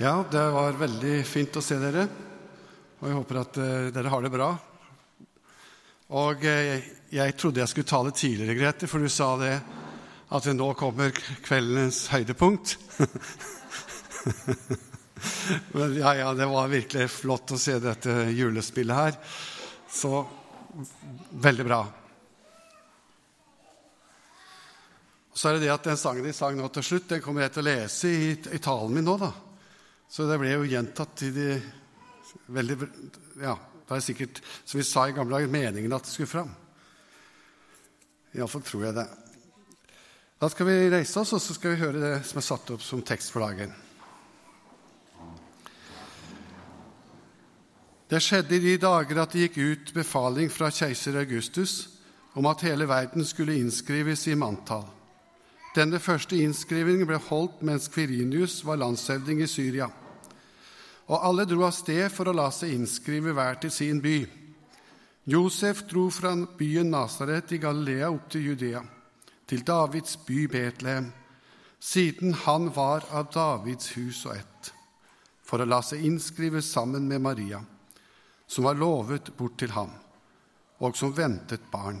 Ja, det var veldig fint å se dere. Og jeg håper at uh, dere har det bra. Og uh, jeg trodde jeg skulle tale tidligere, Grete, for du sa det at nå kommer kveldens høydepunkt. Men ja, ja, det var virkelig flott å se dette julespillet her. Så veldig bra. Så er det det at den sangen de sang nå til slutt, den kommer jeg til å lese i, i talen min nå, da. Så det ble jo gjentatt i de veldig Ja, det er sikkert, som vi sa i gamle dager, meningen at det skulle fram. Iallfall tror jeg det. Da skal vi reise oss, og så skal vi høre det som er satt opp som tekst for dagen. Det skjedde i de dager at det gikk ut befaling fra keiser Augustus om at hele verden skulle innskrives i manntall. Denne første innskrivingen ble holdt mens Kvirinius var landshøvding i Syria. Og alle dro av sted for å la seg innskrive hver til sin by. Josef dro fra byen Nasaret i Galilea opp til Judea, til Davids by Betlehem, siden han var av Davids hus og ett, for å la seg innskrive sammen med Maria, som var lovet bort til ham, og som ventet barn.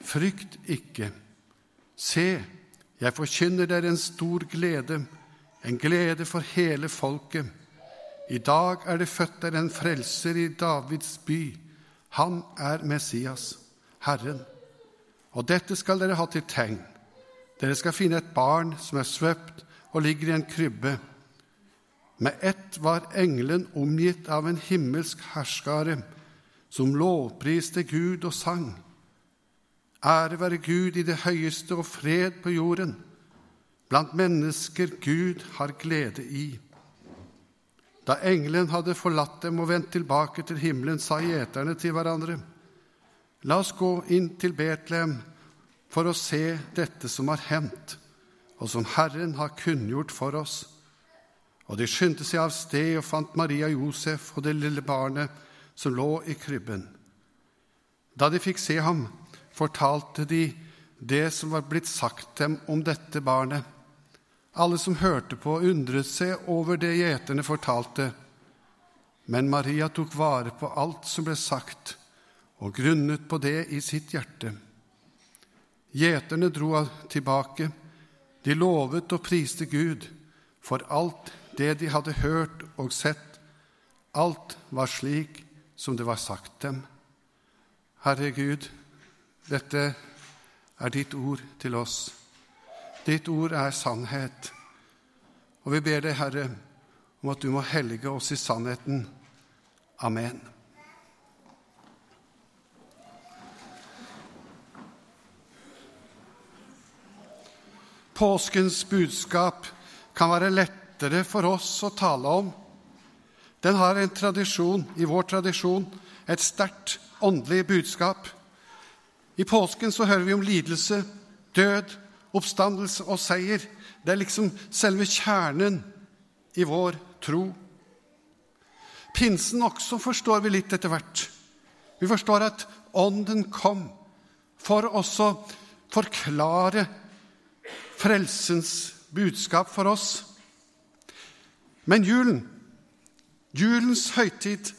Frykt ikke. Se, jeg forkynner dere en stor glede, en glede for hele folket. I dag er det født der en frelser i Davids by. Han er Messias, Herren. Og dette skal dere ha til tegn. Dere skal finne et barn som er svøpt og ligger i en krybbe. Med ett var engelen omgitt av en himmelsk herskare som lovpriste Gud og sang. Ære være Gud i det høyeste og fred på jorden, blant mennesker Gud har glede i. Da engelen hadde forlatt dem og vendt tilbake til himmelen, sa gjeterne til hverandre.: La oss gå inn til Betlehem for å se dette som har hendt, og som Herren har kunngjort for oss. Og de skyndte seg av sted og fant Maria Josef og det lille barnet som lå i krybben. Da de fikk se ham, fortalte de det som var blitt sagt dem om dette barnet. Alle som hørte på, undret seg over det gjeterne fortalte. Men Maria tok vare på alt som ble sagt, og grunnet på det i sitt hjerte. Gjeterne dro tilbake. De lovet og priste Gud for alt det de hadde hørt og sett. Alt var slik som det var sagt dem. Herre Gud, dette er ditt ord til oss. Ditt ord er sannhet. Og vi ber deg, Herre, om at du må helge oss i sannheten. Amen. Påskens budskap kan være lettere for oss å tale om. Den har en tradisjon, i vår tradisjon, et sterkt åndelig budskap. I påsken så hører vi om lidelse, død, oppstandelse og seier. Det er liksom selve kjernen i vår tro. Pinsen også forstår vi litt etter hvert. Vi forstår at Ånden kom for også forklare frelsens budskap for oss. Men julen, julens høytid,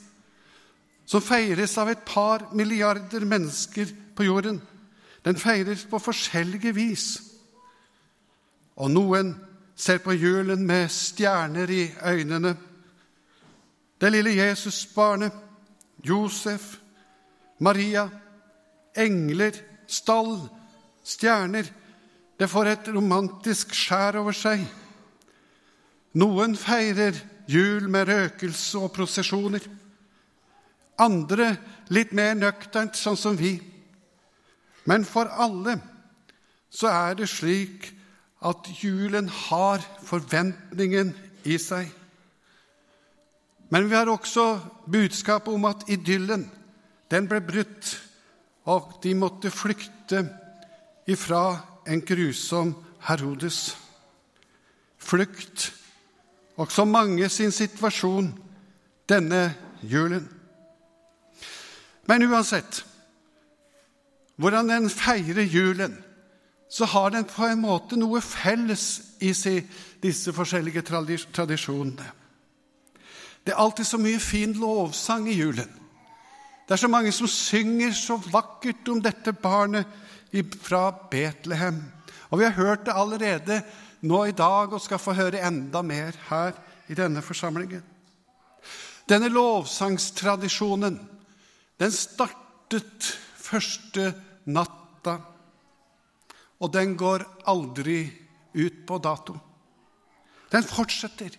som feires av et par milliarder mennesker på jorden, den feires på forskjellige vis. Og noen ser på julen med stjerner i øynene. Det lille Jesusbarnet, Josef, Maria, engler, stall, stjerner Det får et romantisk skjær over seg. Noen feirer jul med røkelse og prosesjoner. Andre litt mer nøkternt, sånn som vi. Men for alle så er det slik at julen har forventningen i seg. Men vi har også budskapet om at idyllen, den ble brutt, og de måtte flykte ifra en grusom Herodes. Flukt, også mange sin situasjon denne julen. Men uansett hvordan den feirer julen, så har den på en måte noe felles i disse forskjellige tradisjonene. Det er alltid så mye fin lovsang i julen. Det er så mange som synger så vakkert om dette barnet fra Betlehem. Og vi har hørt det allerede nå i dag og skal få høre enda mer her i denne forsamlingen. Denne lovsangstradisjonen den startet første natta, og den går aldri ut på dato. Den fortsetter.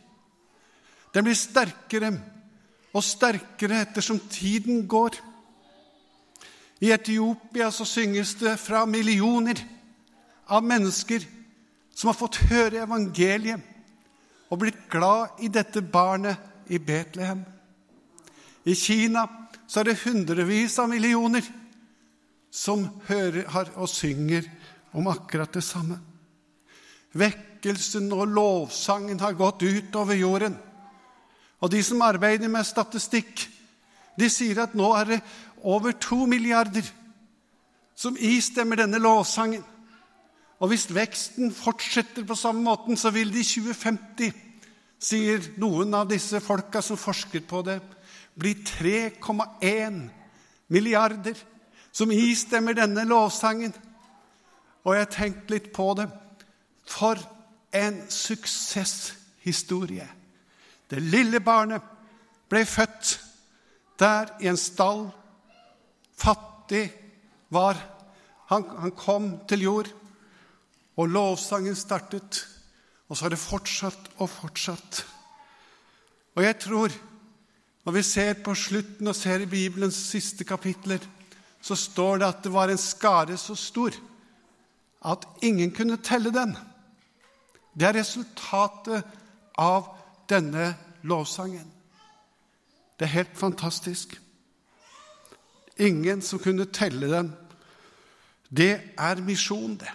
Den blir sterkere og sterkere ettersom tiden går. I Etiopia så synges det fra millioner av mennesker som har fått høre evangeliet og blitt glad i dette barnet i Betlehem. I Kina så er det hundrevis av millioner som hører og synger om akkurat det samme. Vekkelsen og lovsangen har gått ut over jorden. Og de som arbeider med statistikk, de sier at nå er det over to milliarder som istemmer denne lovsangen. Og hvis veksten fortsetter på samme måten, så vil det i 2050, sier noen av disse folka som forsker på det, bli 3,1 milliarder som istemmer denne lovsangen. Og jeg har tenkt litt på det. For en suksesshistorie. Det lille barnet ble født der i en stall. Fattig var han. Han kom til jord, og lovsangen startet. Og så har det fortsatt og fortsatt. Og jeg tror, når vi ser på slutten og ser i Bibelens siste kapitler, så står det at det var en skare så stor at ingen kunne telle den. Det er resultatet av denne lovsangen. Det er helt fantastisk. Ingen som kunne telle den. Det er misjon, det.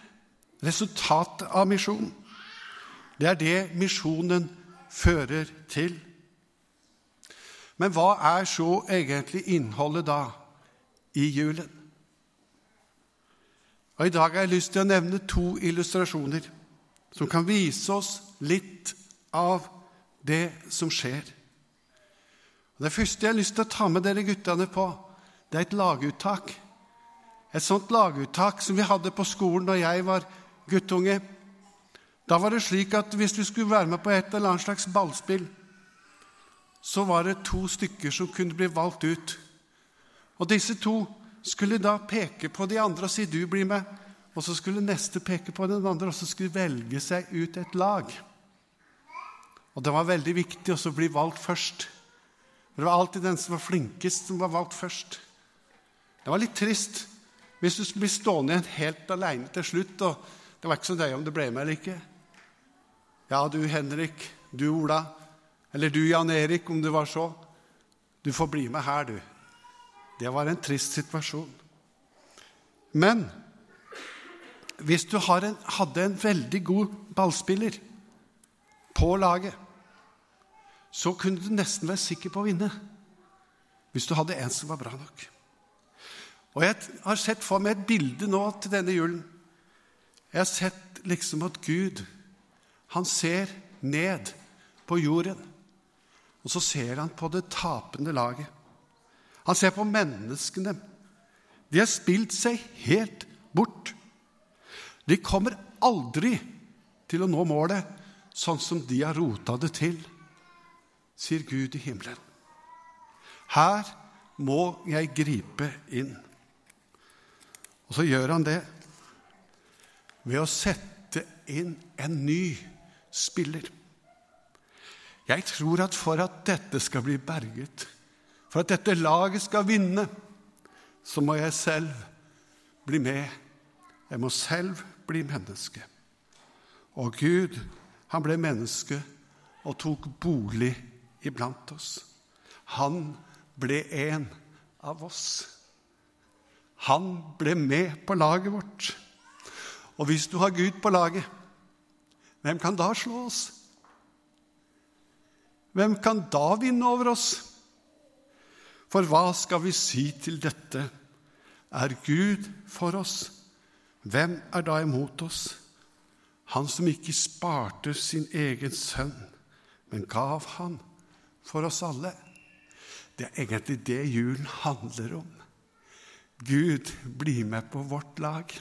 Resultatet av misjon. Det er det misjonen fører til. Men hva er så egentlig innholdet da? I julen. Og I dag har jeg lyst til å nevne to illustrasjoner som kan vise oss litt av det som skjer. Det første jeg har lyst til å ta med dere guttene på, det er et laguttak. Et sånt laguttak som vi hadde på skolen da jeg var guttunge. Da var det slik at hvis du skulle være med på et eller annet slags ballspill, så var det to stykker som kunne bli valgt ut. Og disse to skulle da peke på de andre og si 'du blir med'. Og så skulle neste peke på den andre, og så skulle velge seg ut et lag. Og det var veldig viktig å bli valgt først. Det var alltid den som var flinkest, som var valgt først. Det var litt trist hvis du blir stående igjen helt aleine til slutt. og Det var ikke så nøye om du ble med eller ikke. Ja, du Henrik, du Ola, eller du Jan Erik, om du var så. Du får bli med her, du. Det var en trist situasjon. Men hvis du en, hadde en veldig god ballspiller på laget, så kunne du nesten være sikker på å vinne hvis du hadde en som var bra nok. Og Jeg har sett for meg et bilde nå til denne julen. Jeg har sett liksom at Gud han ser ned på jorden, og så ser han på det tapende laget. Han ser på menneskene. De har spilt seg helt bort. De kommer aldri til å nå målet sånn som de har rota det til, sier Gud i himmelen. Her må jeg gripe inn. Og så gjør han det ved å sette inn en ny spiller. Jeg tror at for at dette skal bli berget, for at dette laget skal vinne, så må jeg selv bli med. Jeg må selv bli menneske. Og Gud, han ble menneske og tok bolig iblant oss. Han ble en av oss. Han ble med på laget vårt. Og hvis du har Gud på laget, hvem kan da slå oss? Hvem kan da vinne over oss? For hva skal vi si til dette? Er Gud for oss? Hvem er da imot oss? Han som ikke sparte sin egen sønn, men gav han for oss alle. Det er egentlig det julen handler om. Gud bli med på vårt lag.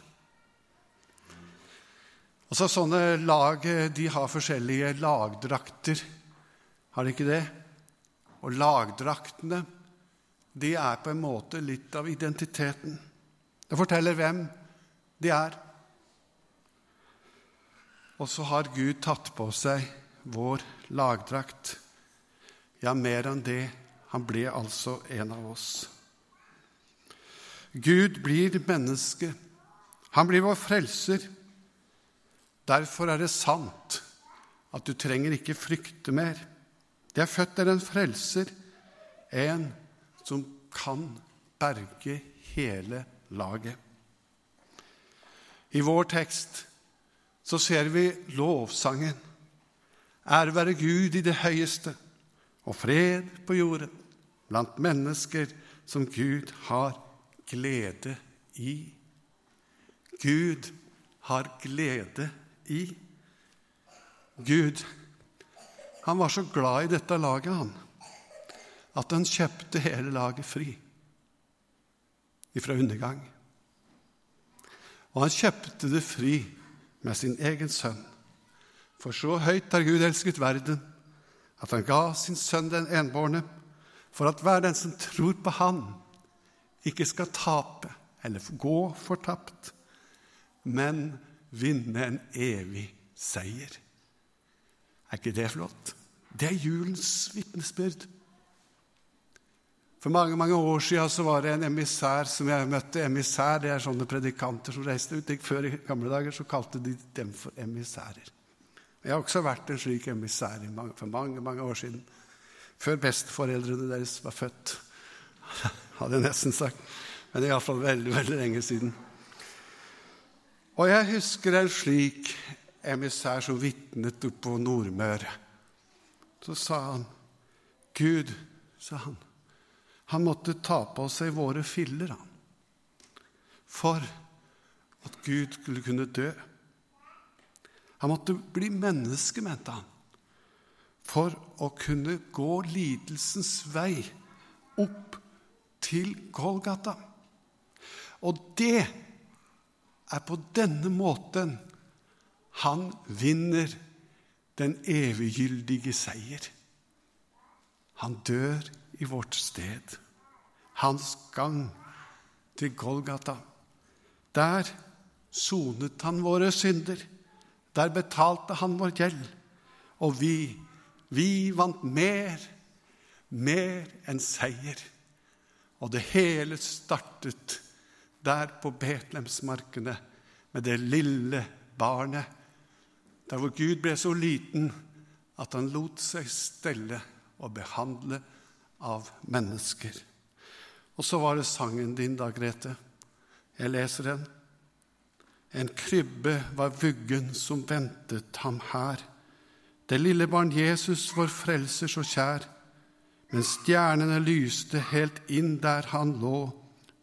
Og så Sånne lag de har forskjellige lagdrakter, har de ikke det? Og lagdraktene de er på en måte litt av identiteten. Det forteller hvem de er. Og så har Gud tatt på seg vår lagdrakt. Ja, mer enn det. Han ble altså en av oss. Gud blir menneske. Han blir vår frelser. Derfor er det sant at du trenger ikke frykte mer. Det er født der en frelser, en som kan berge hele laget. I vår tekst så ser vi lovsangen. Ære være Gud i det høyeste, og fred på jorden blant mennesker som Gud har glede i. Gud har glede i. Gud, han var så glad i dette laget, han, at han kjøpte hele laget fri ifra undergang. Og han kjøpte det fri med sin egen sønn. For så høyt har Gud elsket verden, at han ga sin sønn den enbårne, for at hver den som tror på Han, ikke skal tape eller gå fortapt, men vinne en evig seier. Er ikke det flott? Det er julens vitnesbyrd. For mange mange år siden så var det en emissær som jeg møtte. Emissær det er sånne predikanter som reiste ut. Før i gamle dager så kalte de dem for emissærer. Jeg har også vært en slik emissær for mange mange år siden. Før besteforeldrene deres var født, hadde jeg nesten sagt. Men det er iallfall veldig, veldig lenge siden. Og jeg husker en slik emissær som vitnet oppe på Nordmøre. Så sa han, 'Gud', sa han, 'han måtte ta på seg våre filler', han, for at Gud skulle kunne dø. Han måtte bli menneske, mente han, for å kunne gå lidelsens vei opp til Golgata. Og det er på denne måten han vinner den eviggyldige seier. Han dør i vårt sted. Hans gang til Golgata. Der sonet han våre synder. Der betalte han vår gjeld. Og vi, vi vant mer, mer enn seier. Og det hele startet der på Betlehemsmarkene med det lille barnet, der hvor Gud ble så liten at han lot seg stelle og behandle av mennesker. Og så var det sangen din, da, Grete. Jeg leser den. En krybbe var vuggen som ventet ham her. Det lille barn Jesus, vår frelser så kjær. Men stjernene lyste helt inn der han lå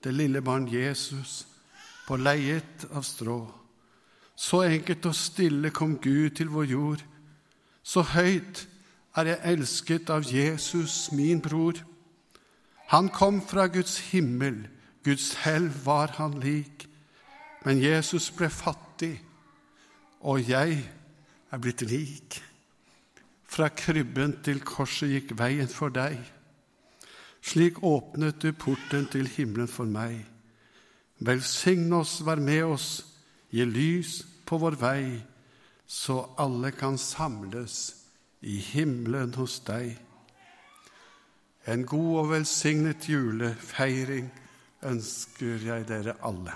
det lille barn Jesus på leiet av strå. Så enkelt og stille kom Gud til vår jord. Så høyt er jeg elsket av Jesus, min bror. Han kom fra Guds himmel, Guds helv var han lik. Men Jesus ble fattig, og jeg er blitt lik. Fra krybben til korset gikk veien for deg. Slik åpnet du porten til himmelen for meg. Velsign oss, vær med oss, gi lys på vår vei, så alle kan samles i himmelen hos deg. En god og velsignet julefeiring ønsker jeg dere alle.